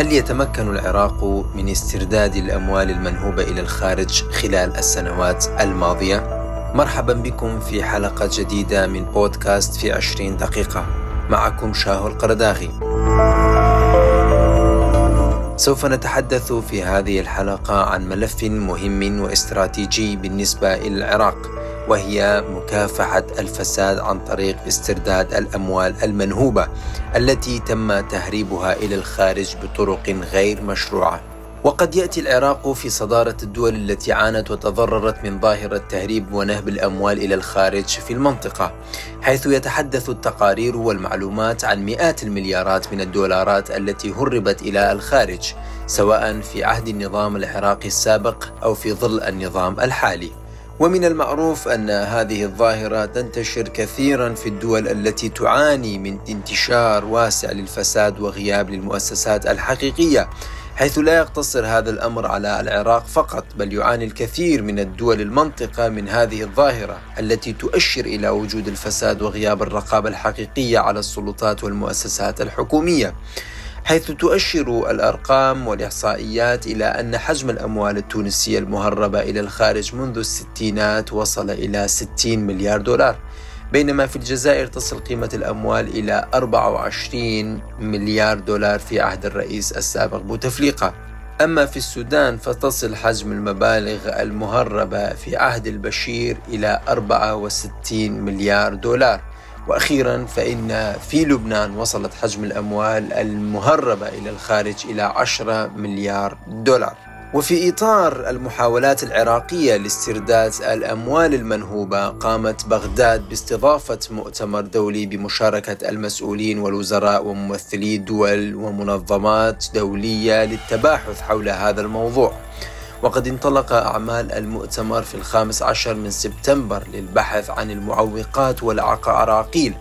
هل يتمكن العراق من استرداد الأموال المنهوبة إلى الخارج خلال السنوات الماضية؟ مرحبا بكم في حلقة جديدة من بودكاست في 20 دقيقة. معكم شاهو القرداغي. سوف نتحدث في هذه الحلقة عن ملف مهم وإستراتيجي بالنسبة إلى العراق. وهي مكافحة الفساد عن طريق استرداد الأموال المنهوبة التي تم تهريبها إلى الخارج بطرق غير مشروعة. وقد يأتي العراق في صدارة الدول التي عانت وتضررت من ظاهرة تهريب ونهب الأموال إلى الخارج في المنطقة، حيث يتحدث التقارير والمعلومات عن مئات المليارات من الدولارات التي هربت إلى الخارج، سواء في عهد النظام العراقي السابق أو في ظل النظام الحالي. ومن المعروف أن هذه الظاهرة تنتشر كثيرا في الدول التي تعاني من انتشار واسع للفساد وغياب للمؤسسات الحقيقية حيث لا يقتصر هذا الأمر على العراق فقط بل يعاني الكثير من الدول المنطقة من هذه الظاهرة التي تؤشر إلى وجود الفساد وغياب الرقابة الحقيقية على السلطات والمؤسسات الحكومية. حيث تؤشر الأرقام والإحصائيات إلى أن حجم الأموال التونسية المهربة إلى الخارج منذ الستينات وصل إلى 60 مليار دولار بينما في الجزائر تصل قيمة الأموال إلى 24 مليار دولار في عهد الرئيس السابق بوتفليقة أما في السودان فتصل حجم المبالغ المهربة في عهد البشير إلى 64 مليار دولار. وأخيرا فإن في لبنان وصلت حجم الأموال المهربة إلى الخارج إلى 10 مليار دولار. وفي إطار المحاولات العراقية لاسترداد الأموال المنهوبة قامت بغداد باستضافة مؤتمر دولي بمشاركة المسؤولين والوزراء وممثلي دول ومنظمات دولية للتباحث حول هذا الموضوع. وقد انطلق أعمال المؤتمر في الخامس عشر من سبتمبر للبحث عن المعوقات والعراقيل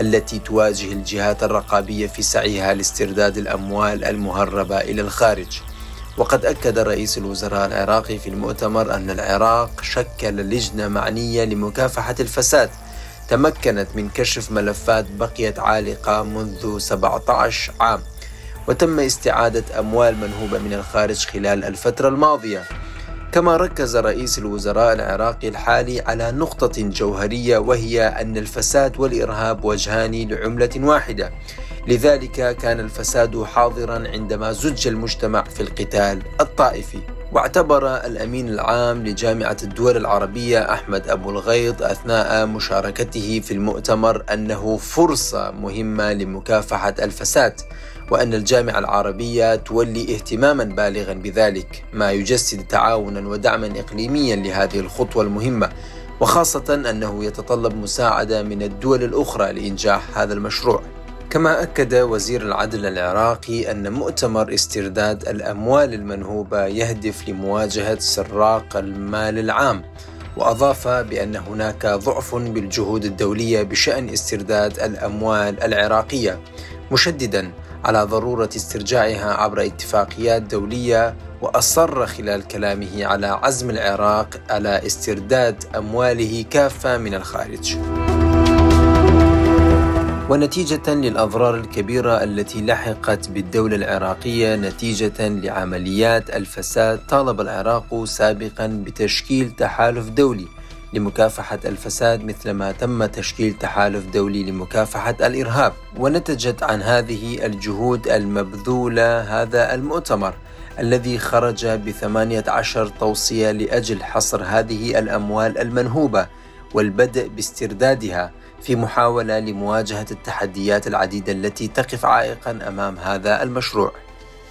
التي تواجه الجهات الرقابية في سعيها لاسترداد الأموال المهربة إلى الخارج. وقد أكد رئيس الوزراء العراقي في المؤتمر أن العراق شكل لجنة معنية لمكافحة الفساد. تمكنت من كشف ملفات بقيت عالقة منذ 17 عام. وتم استعادة أموال منهوبة من الخارج خلال الفترة الماضية. كما ركز رئيس الوزراء العراقي الحالي على نقطة جوهرية وهي أن الفساد والإرهاب وجهان لعملة واحدة. لذلك كان الفساد حاضرا عندما زج المجتمع في القتال الطائفي. واعتبر الأمين العام لجامعة الدول العربية أحمد أبو الغيض أثناء مشاركته في المؤتمر أنه فرصة مهمة لمكافحة الفساد. وأن الجامعة العربية تولي اهتماما بالغا بذلك ما يجسد تعاونا ودعما إقليميا لهذه الخطوة المهمة وخاصة أنه يتطلب مساعدة من الدول الأخرى لإنجاح هذا المشروع. كما أكد وزير العدل العراقي أن مؤتمر استرداد الأموال المنهوبة يهدف لمواجهة سراق المال العام وأضاف بأن هناك ضعف بالجهود الدولية بشأن استرداد الأموال العراقية مشددا على ضرورة استرجاعها عبر اتفاقيات دولية وأصر خلال كلامه على عزم العراق على استرداد أمواله كافة من الخارج. ونتيجة للأضرار الكبيرة التي لحقت بالدولة العراقية نتيجة لعمليات الفساد طالب العراق سابقا بتشكيل تحالف دولي لمكافحة الفساد مثلما تم تشكيل تحالف دولي لمكافحة الإرهاب. ونتجت عن هذه الجهود المبذولة هذا المؤتمر الذي خرج بثمانية عشر توصية لأجل حصر هذه الأموال المنهوبة والبدء باستردادها في محاولة لمواجهة التحديات العديدة التي تقف عائقا أمام هذا المشروع.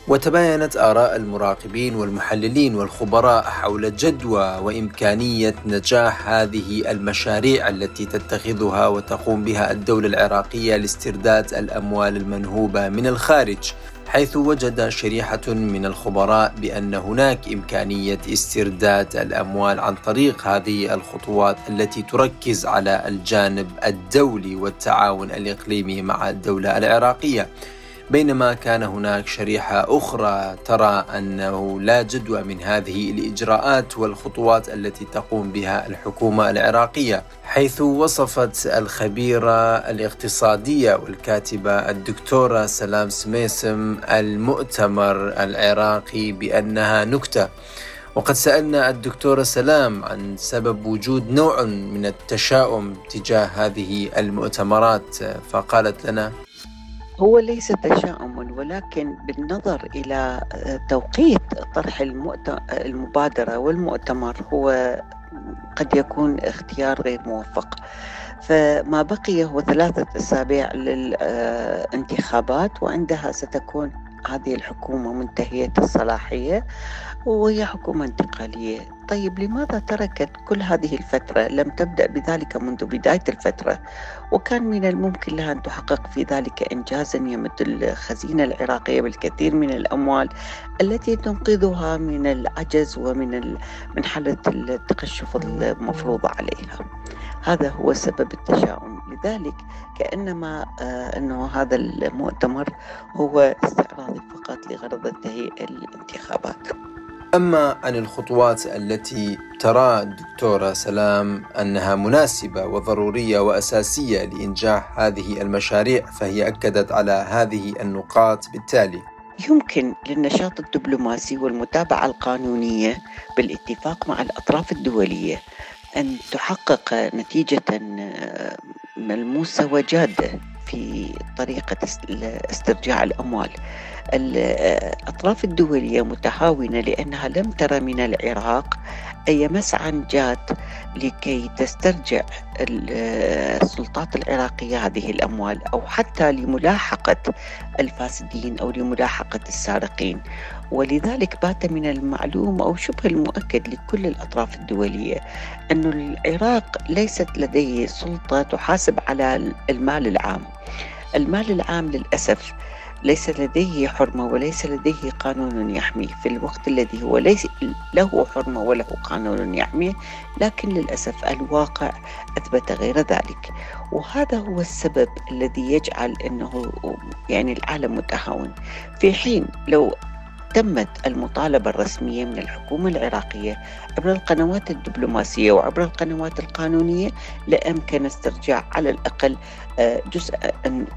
وتباينت آراء المراقبين والمحللين والخبراء حول جدوى وإمكانية نجاح هذه المشاريع التي تتخذها وتقوم بها الدولة العراقية لاسترداد الأموال المنهوبة من الخارج حيث وجد شريحة من الخبراء بأن هناك إمكانية استرداد الأموال عن طريق هذه الخطوات التي تركز على الجانب الدولي والتعاون الإقليمي مع الدولة العراقية. بينما كان هناك شريحة أخرى ترى أنه لا جدوى من هذه الإجراءات والخطوات التي تقوم بها الحكومة العراقية حيث وصفت الخبيرة الاقتصادية والكاتبة الدكتورة سلام سميسم المؤتمر العراقي بأنها نكتة. وقد سألنا الدكتورة سلام عن سبب وجود نوع من التشاؤم تجاه هذه المؤتمرات فقالت لنا هو ليس تشاؤم ولكن بالنظر إلى توقيت طرح المبادرة والمؤتمر هو قد يكون اختيار غير موفق. فما بقي هو ثلاثة أسابيع للانتخابات وعندها ستكون هذه الحكومة منتهية الصلاحية وهي حكومة انتقالية. طيب لماذا تركت كل هذه الفترة لم تبدأ بذلك منذ بداية الفترة؟ وكان من الممكن لها أن تحقق في ذلك إنجازا يمد الخزينة العراقية بالكثير من الأموال التي تنقذها من العجز ومن من حالة التقشف المفروضة عليها. هذا هو سبب التشاؤم. لذلك كأنما آه أنه هذا المؤتمر هو استعراضي فقط لغرض التهيئة الانتخابات. أما عن الخطوات التي ترى الدكتورة سلام أنها مناسبة وضرورية وأساسية لإنجاح هذه المشاريع فهي أكدت على هذه النقاط. بالتالي يمكن للنشاط الدبلوماسي والمتابعة القانونية بالاتفاق مع الأطراف الدولية أن تحقق نتيجة ملموسة وجادة في طريقة استرجاع الأموال. الأطراف الدولية متهاونة لأنها لم ترى من العراق أي مسعى جاد لكي تسترجع السلطات العراقية هذه الأموال أو حتى لملاحقة الفاسدين أو لملاحقة السارقين. ولذلك بات من المعلوم أو شبه المؤكد لكل الأطراف الدولية أن العراق ليست لديه سلطة تحاسب على المال العام. المال العام للأسف ليس لديه حرمة وليس لديه قانون يحميه. في الوقت الذي هو ليس له حرمة وله قانون يحميه لكن للأسف الواقع أثبت غير ذلك. وهذا هو السبب الذي يجعل أنه يعني العالم متهاون. في حين لو تمت المطالبة الرسمية من الحكومة العراقية عبر القنوات الدبلوماسية وعبر القنوات القانونية لأمكن استرجاع على الأقل آه، جزء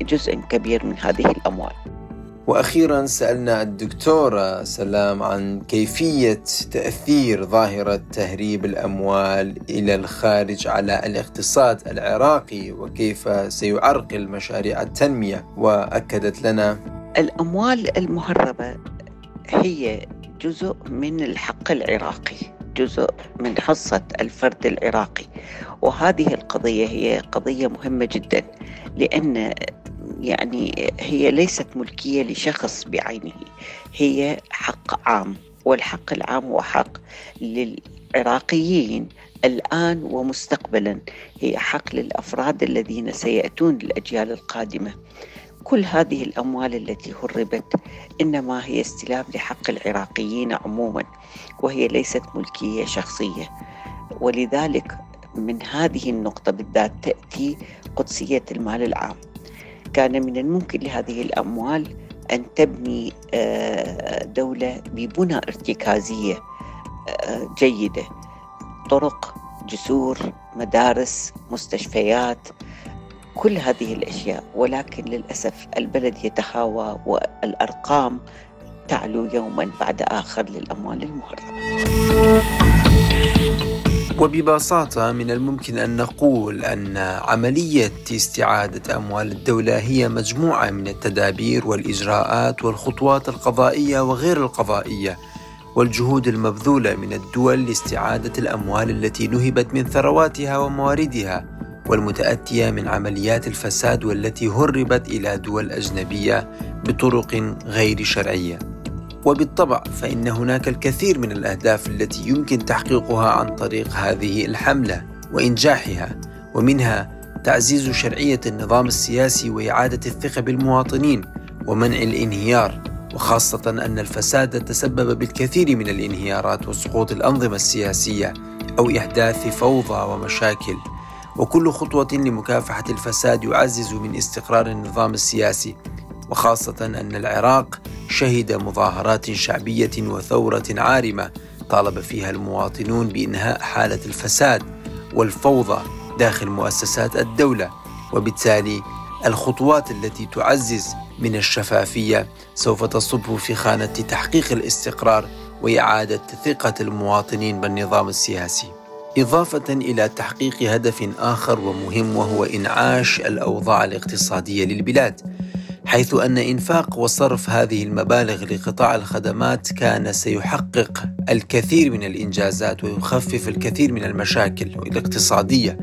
جزء كبير من هذه الأموال. وأخيرا سألنا الدكتورة سلام عن كيفية تأثير ظاهرة تهريب الأموال إلى الخارج على الاقتصاد العراقي وكيف سيعرقل مشاريع التنمية وأكدت لنا الأموال المهربة هي جزء من الحق العراقي جزء من حصة الفرد العراقي. وهذه القضية هي قضية مهمة جدا لأن يعني هي ليست ملكية لشخص بعينه هي حق عام. والحق العام هو حق للعراقيين الآن ومستقبلا هي حق للأفراد الذين سيأتون للأجيال القادمة. كل هذه الأموال التي هربت إنما هي استلام لحق العراقيين عموما وهي ليست ملكية شخصية. ولذلك من هذه النقطة بالذات تأتي قدسية المال العام. كان من الممكن لهذه الأموال أن تبني آه، دولة ببنى ارتكازية آه، جيدة. طرق جسور مدارس مستشفيات كل هذه الأشياء ولكن للأسف البلد يتهاوى والأرقام تعلو يوما بعد آخر للأموال المهربة. وببساطة من الممكن أن نقول أن عملية استعادة أموال الدولة هي مجموعة من التدابير والإجراءات والخطوات القضائية وغير القضائية والجهود المبذولة من الدول لاستعادة الأموال التي نهبت من ثرواتها ومواردها والمتأتية من عمليات الفساد والتي هربت إلى دول أجنبية بطرق غير شرعية. وبالطبع فإن هناك الكثير من الأهداف التي يمكن تحقيقها عن طريق هذه الحملة وإنجاحها ومنها تعزيز شرعية النظام السياسي وإعادة الثقة بالمواطنين ومنع الانهيار وخاصة أن الفساد تسبب بالكثير من الانهيارات وسقوط الأنظمة السياسية أو إحداث فوضى ومشاكل وكل خطوة لمكافحة الفساد يعزز من استقرار النظام السياسي وخاصة أن العراق شهد مظاهرات شعبية وثورة عارمة طالب فيها المواطنون بإنهاء حالة الفساد والفوضى داخل مؤسسات الدولة وبالتالي الخطوات التي تعزز من الشفافية سوف تصب في خانة تحقيق الاستقرار وإعادة ثقة المواطنين بالنظام السياسي. إضافة إلى تحقيق هدف آخر ومهم وهو إنعاش الأوضاع الاقتصادية للبلاد، حيث أن إنفاق وصرف هذه المبالغ لقطاع الخدمات كان سيحقق الكثير من الإنجازات ويخفف الكثير من المشاكل الاقتصادية.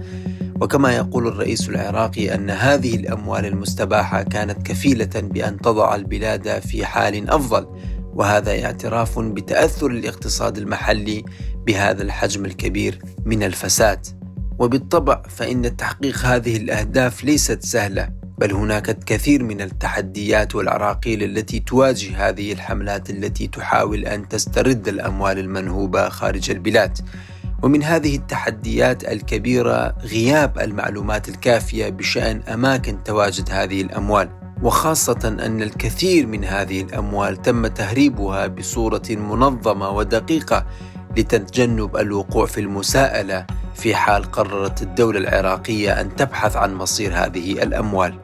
وكما يقول الرئيس العراقي أن هذه الأموال المستباحة كانت كفيلة بأن تضع البلاد في حال أفضل. وهذا اعتراف بتأثر الاقتصاد المحلي بهذا الحجم الكبير من الفساد. وبالطبع فإن تحقيق هذه الأهداف ليست سهلة بل هناك الكثير من التحديات والعراقيل التي تواجه هذه الحملات التي تحاول أن تسترد الأموال المنهوبة خارج البلاد. ومن هذه التحديات الكبيرة غياب المعلومات الكافية بشأن أماكن تواجد هذه الأموال. وخاصة أن الكثير من هذه الأموال تم تهريبها بصورة منظمة ودقيقة لتجنب الوقوع في المساءلة في حال قررت الدولة العراقية أن تبحث عن مصير هذه الأموال.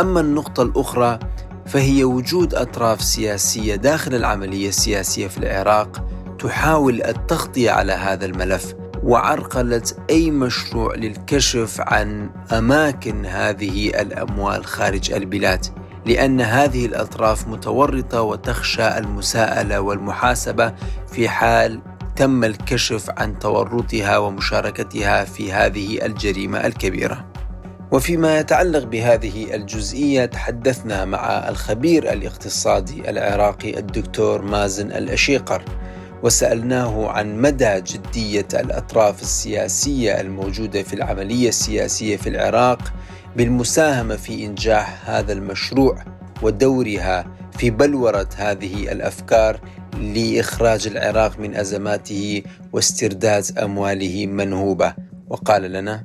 أما النقطة الأخرى فهي وجود أطراف سياسية داخل العملية السياسية في العراق تحاول التغطية على هذا الملف. وعرقلت أي مشروع للكشف عن أماكن هذه الأموال خارج البلاد لأن هذه الأطراف متورطة وتخشى المساءلة والمحاسبة في حال تم الكشف عن تورطها ومشاركتها في هذه الجريمة الكبيرة. وفيما يتعلق بهذه الجزئية تحدثنا مع الخبير الاقتصادي العراقي الدكتور مازن الأشيقر وسألناه عن مدى جدية الأطراف السياسية الموجودة في العملية السياسية في العراق بالمساهمة في إنجاح هذا المشروع ودورها في بلورة هذه الأفكار لإخراج العراق من أزماته واسترداد أمواله منهوبة. وقال لنا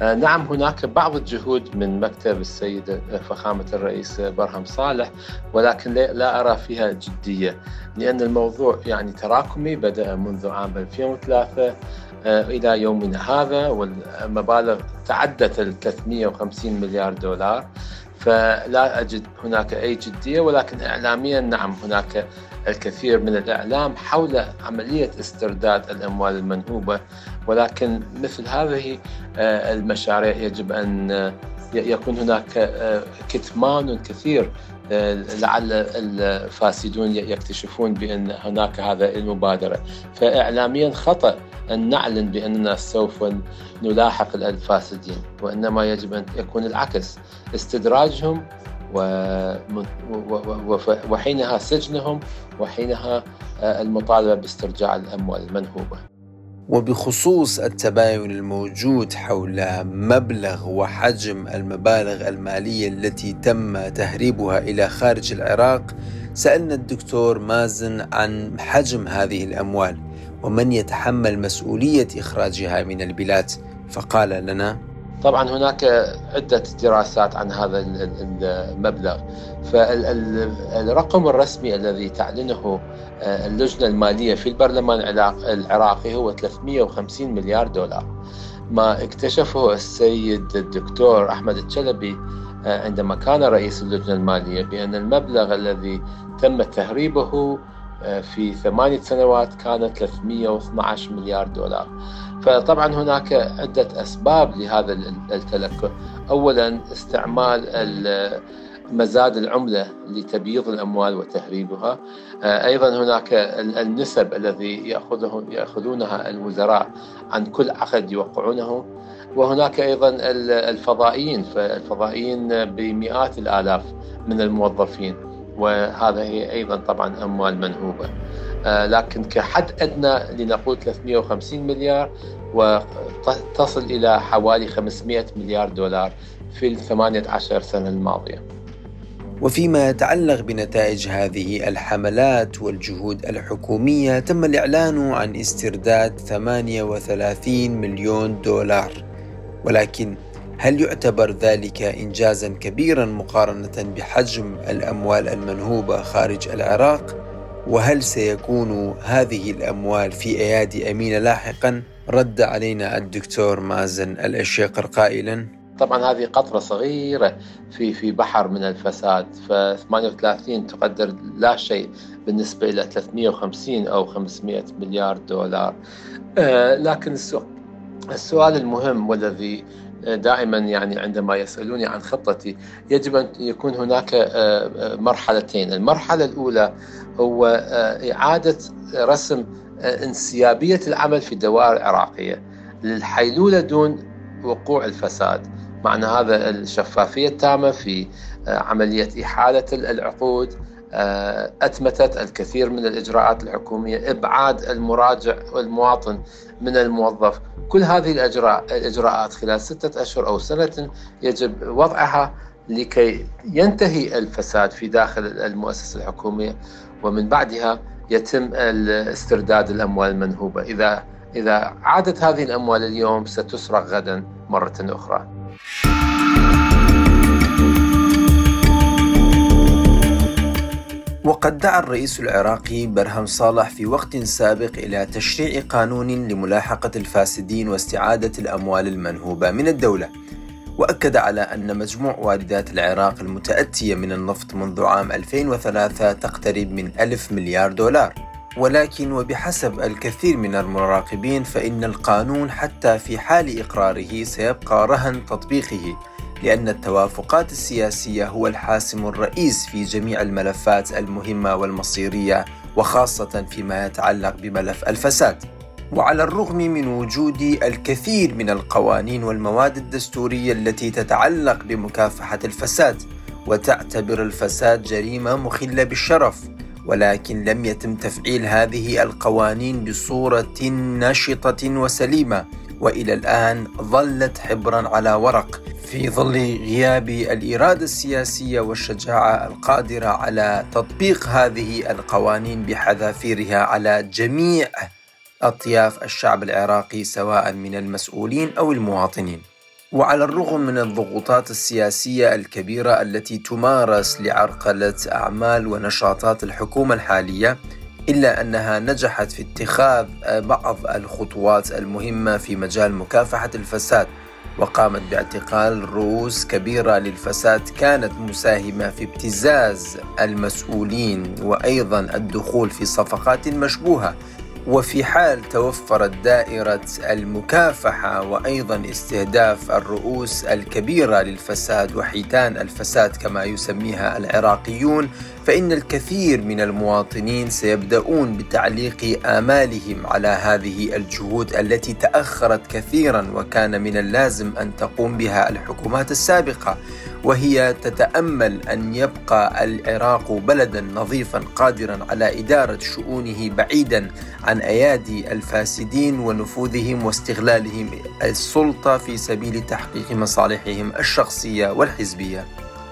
نعم هناك بعض الجهود من مكتب السيد فخامة الرئيس برهم صالح ولكن لا أرى فيها جدية لأن الموضوع يعني تراكمي بدأ منذ عام 2003 آه، إلى يومنا هذا والمبالغ تعدت ال 350 مليار دولار. فلا أجد هناك أي جدية ولكن إعلاميا نعم هناك الكثير من الإعلام حول عملية استرداد الأموال المنهوبة ولكن مثل هذه آه، المشاريع يجب أن آه، يكون هناك آه، كتمان كثير لعل الفاسدون يكتشفون بأن هناك هذا المبادرة. فإعلاميا خطأ أن نعلن بأننا سوف نلاحق الفاسدين وإنما يجب أن يكون العكس. استدراجهم وحينها سجنهم وحينها المطالبة باسترجاع الأموال المنهوبة. وبخصوص التباين الموجود حول مبلغ وحجم المبالغ المالية التي تم تهريبها إلى خارج العراق سألنا الدكتور مازن عن حجم هذه الأموال. ومن يتحمل مسؤولية إخراجها من البلاد فقال لنا طبعا هناك عدة دراسات عن هذا المبلغ. فالرقم الرسمي الذي تعلنه آه، اللجنة المالية في البرلمان العراقي هو 350 مليار دولار. ما اكتشفه السيد الدكتور أحمد الشلبي آه، عندما كان رئيس اللجنة المالية بأن المبلغ الذي تم تهريبه في ثمانية سنوات كان 312 مليار دولار. فطبعا هناك عدة أسباب لهذا التلكؤ أولا استعمال مزاد العملة لتبييض الأموال وتهريبها. آه، أيضا هناك النسب الذي يأخذه يأخذونها الوزراء عن كل عقد يوقعونه. وهناك أيضا الفضائيين فالفضائيين بمئات الآلاف من الموظفين. وهذا هي أيضا طبعا أموال منهوبة. آه، لكن كحد أدنى لنقول 350 مليار وتصل إلى حوالي 500 مليار دولار في الثمانية عشر سنة الماضية. وفيما يتعلق بنتائج هذه الحملات والجهود الحكومية تم الإعلان عن استرداد 38 مليون دولار. ولكن هل يعتبر ذلك إنجازا كبيرا مقارنة بحجم الأموال المنهوبة خارج العراق؟ وهل سيكون هذه الأموال في أيادي أمينة لاحقا؟ رد علينا الدكتور مازن الأشيقر قائلا طبعا هذه قطرة صغيرة في في بحر من الفساد ف 38 تقدر لا شيء بالنسبة إلى 350 أو 500 مليار دولار آه لكن السؤال المهم والذي دائما يعني عندما يسألوني عن خطتي يجب أن يكون هناك آه، آه، مرحلتين، المرحلة الأولى هو آه، إعادة رسم انسيابية العمل في الدوائر العراقية للحيلولة دون وقوع الفساد، معنى هذا الشفافية التامة في عملية إحالة العقود أتمتت الكثير من الإجراءات الحكومية إبعاد المراجع والمواطن من الموظف. كل هذه الإجراءات خلال ستة أشهر أو سنة يجب وضعها لكي ينتهي الفساد في داخل المؤسسة الحكومية ومن بعدها يتم استرداد الأموال المنهوبة. إذا إذا عادت هذه الأموال اليوم ستسرق غدا مرة أخرى. وقد دعا الرئيس العراقي برهم صالح في وقت سابق إلى تشريع قانون لملاحقة الفاسدين واستعادة الأموال المنهوبة من الدولة. وأكد على أن مجموع واردات العراق المتأتية من النفط منذ عام 2003 تقترب من ألف مليار دولار. ولكن وبحسب الكثير من المراقبين فإن القانون حتى في حال إقراره سيبقى رهن تطبيقه. لأن التوافقات السياسية هو الحاسم الرئيس في جميع الملفات المهمة والمصيرية وخاصة فيما يتعلق بملف الفساد. وعلى الرغم من وجود الكثير من القوانين والمواد الدستورية التي تتعلق بمكافحة الفساد وتعتبر الفساد جريمة مخلة بالشرف ولكن لم يتم تفعيل هذه القوانين بصورة نشطة وسليمة وإلى الآن ظلت حبرا على ورق في ظل غياب الإرادة السياسية والشجاعة القادرة على تطبيق هذه القوانين بحذافيرها على جميع أطياف الشعب العراقي سواء من المسؤولين أو المواطنين. وعلى الرغم من الضغوطات السياسية الكبيرة التي تمارس لعرقلة أعمال ونشاطات الحكومة الحالية إلا أنها نجحت في اتخاذ بعض الخطوات المهمة في مجال مكافحة الفساد وقامت باعتقال رؤوس كبيرة للفساد كانت مساهمة في ابتزاز المسؤولين وأيضا الدخول في صفقات مشبوهة. وفي حال توفرت دائرة المكافحة وأيضا استهداف الرؤوس الكبيرة للفساد وحيتان الفساد كما يسميها العراقيون فإن الكثير من المواطنين سيبدأون بتعليق آمالهم على هذه الجهود التي تأخرت كثيرا وكان من اللازم أن تقوم بها الحكومات السابقة وهي تتأمل أن يبقى العراق بلدا نظيفا قادرا على إدارة شؤونه بعيدا عن أيادي الفاسدين ونفوذهم واستغلالهم السلطة في سبيل تحقيق مصالحهم الشخصية والحزبية.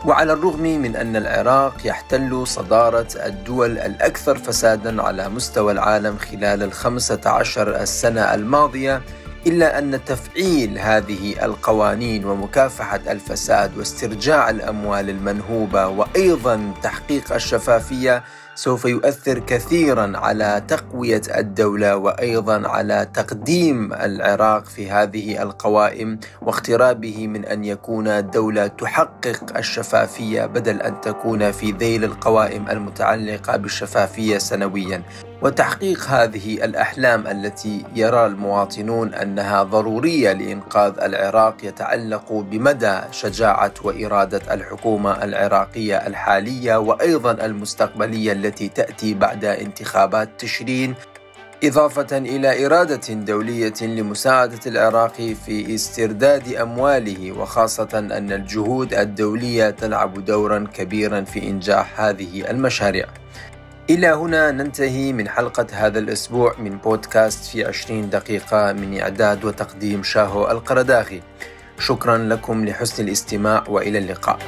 وعلى الرغم من أن العراق يحتل صدارة الدول الأكثر فسادا على مستوى العالم خلال الخمسة عشر السنة الماضية إلا أن تفعيل هذه القوانين ومكافحة الفساد واسترجاع الأموال المنهوبة وأيضا تحقيق الشفافية سوف يؤثر كثيرا على تقوية الدولة وأيضا على تقديم العراق في هذه القوائم واقترابه من أن يكون دولة تحقق الشفافية بدل أن تكون في ذيل القوائم المتعلقة بالشفافية سنويا. وتحقيق هذه الأحلام التي يرى المواطنون أنها ضرورية لإنقاذ العراق يتعلق بمدى شجاعة وإرادة الحكومة العراقية الحالية وأيضا المستقبلية التي تأتي بعد انتخابات تشرين إضافة إلى إرادة دولية لمساعدة العراق في استرداد أمواله وخاصة أن الجهود الدولية تلعب دورا كبيرا في إنجاح هذه المشاريع. إلى هنا ننتهي من حلقة هذا الأسبوع من بودكاست في 20 دقيقة من إعداد وتقديم شاهو القرداغي. شكرا لكم لحسن الاستماع وإلى اللقاء.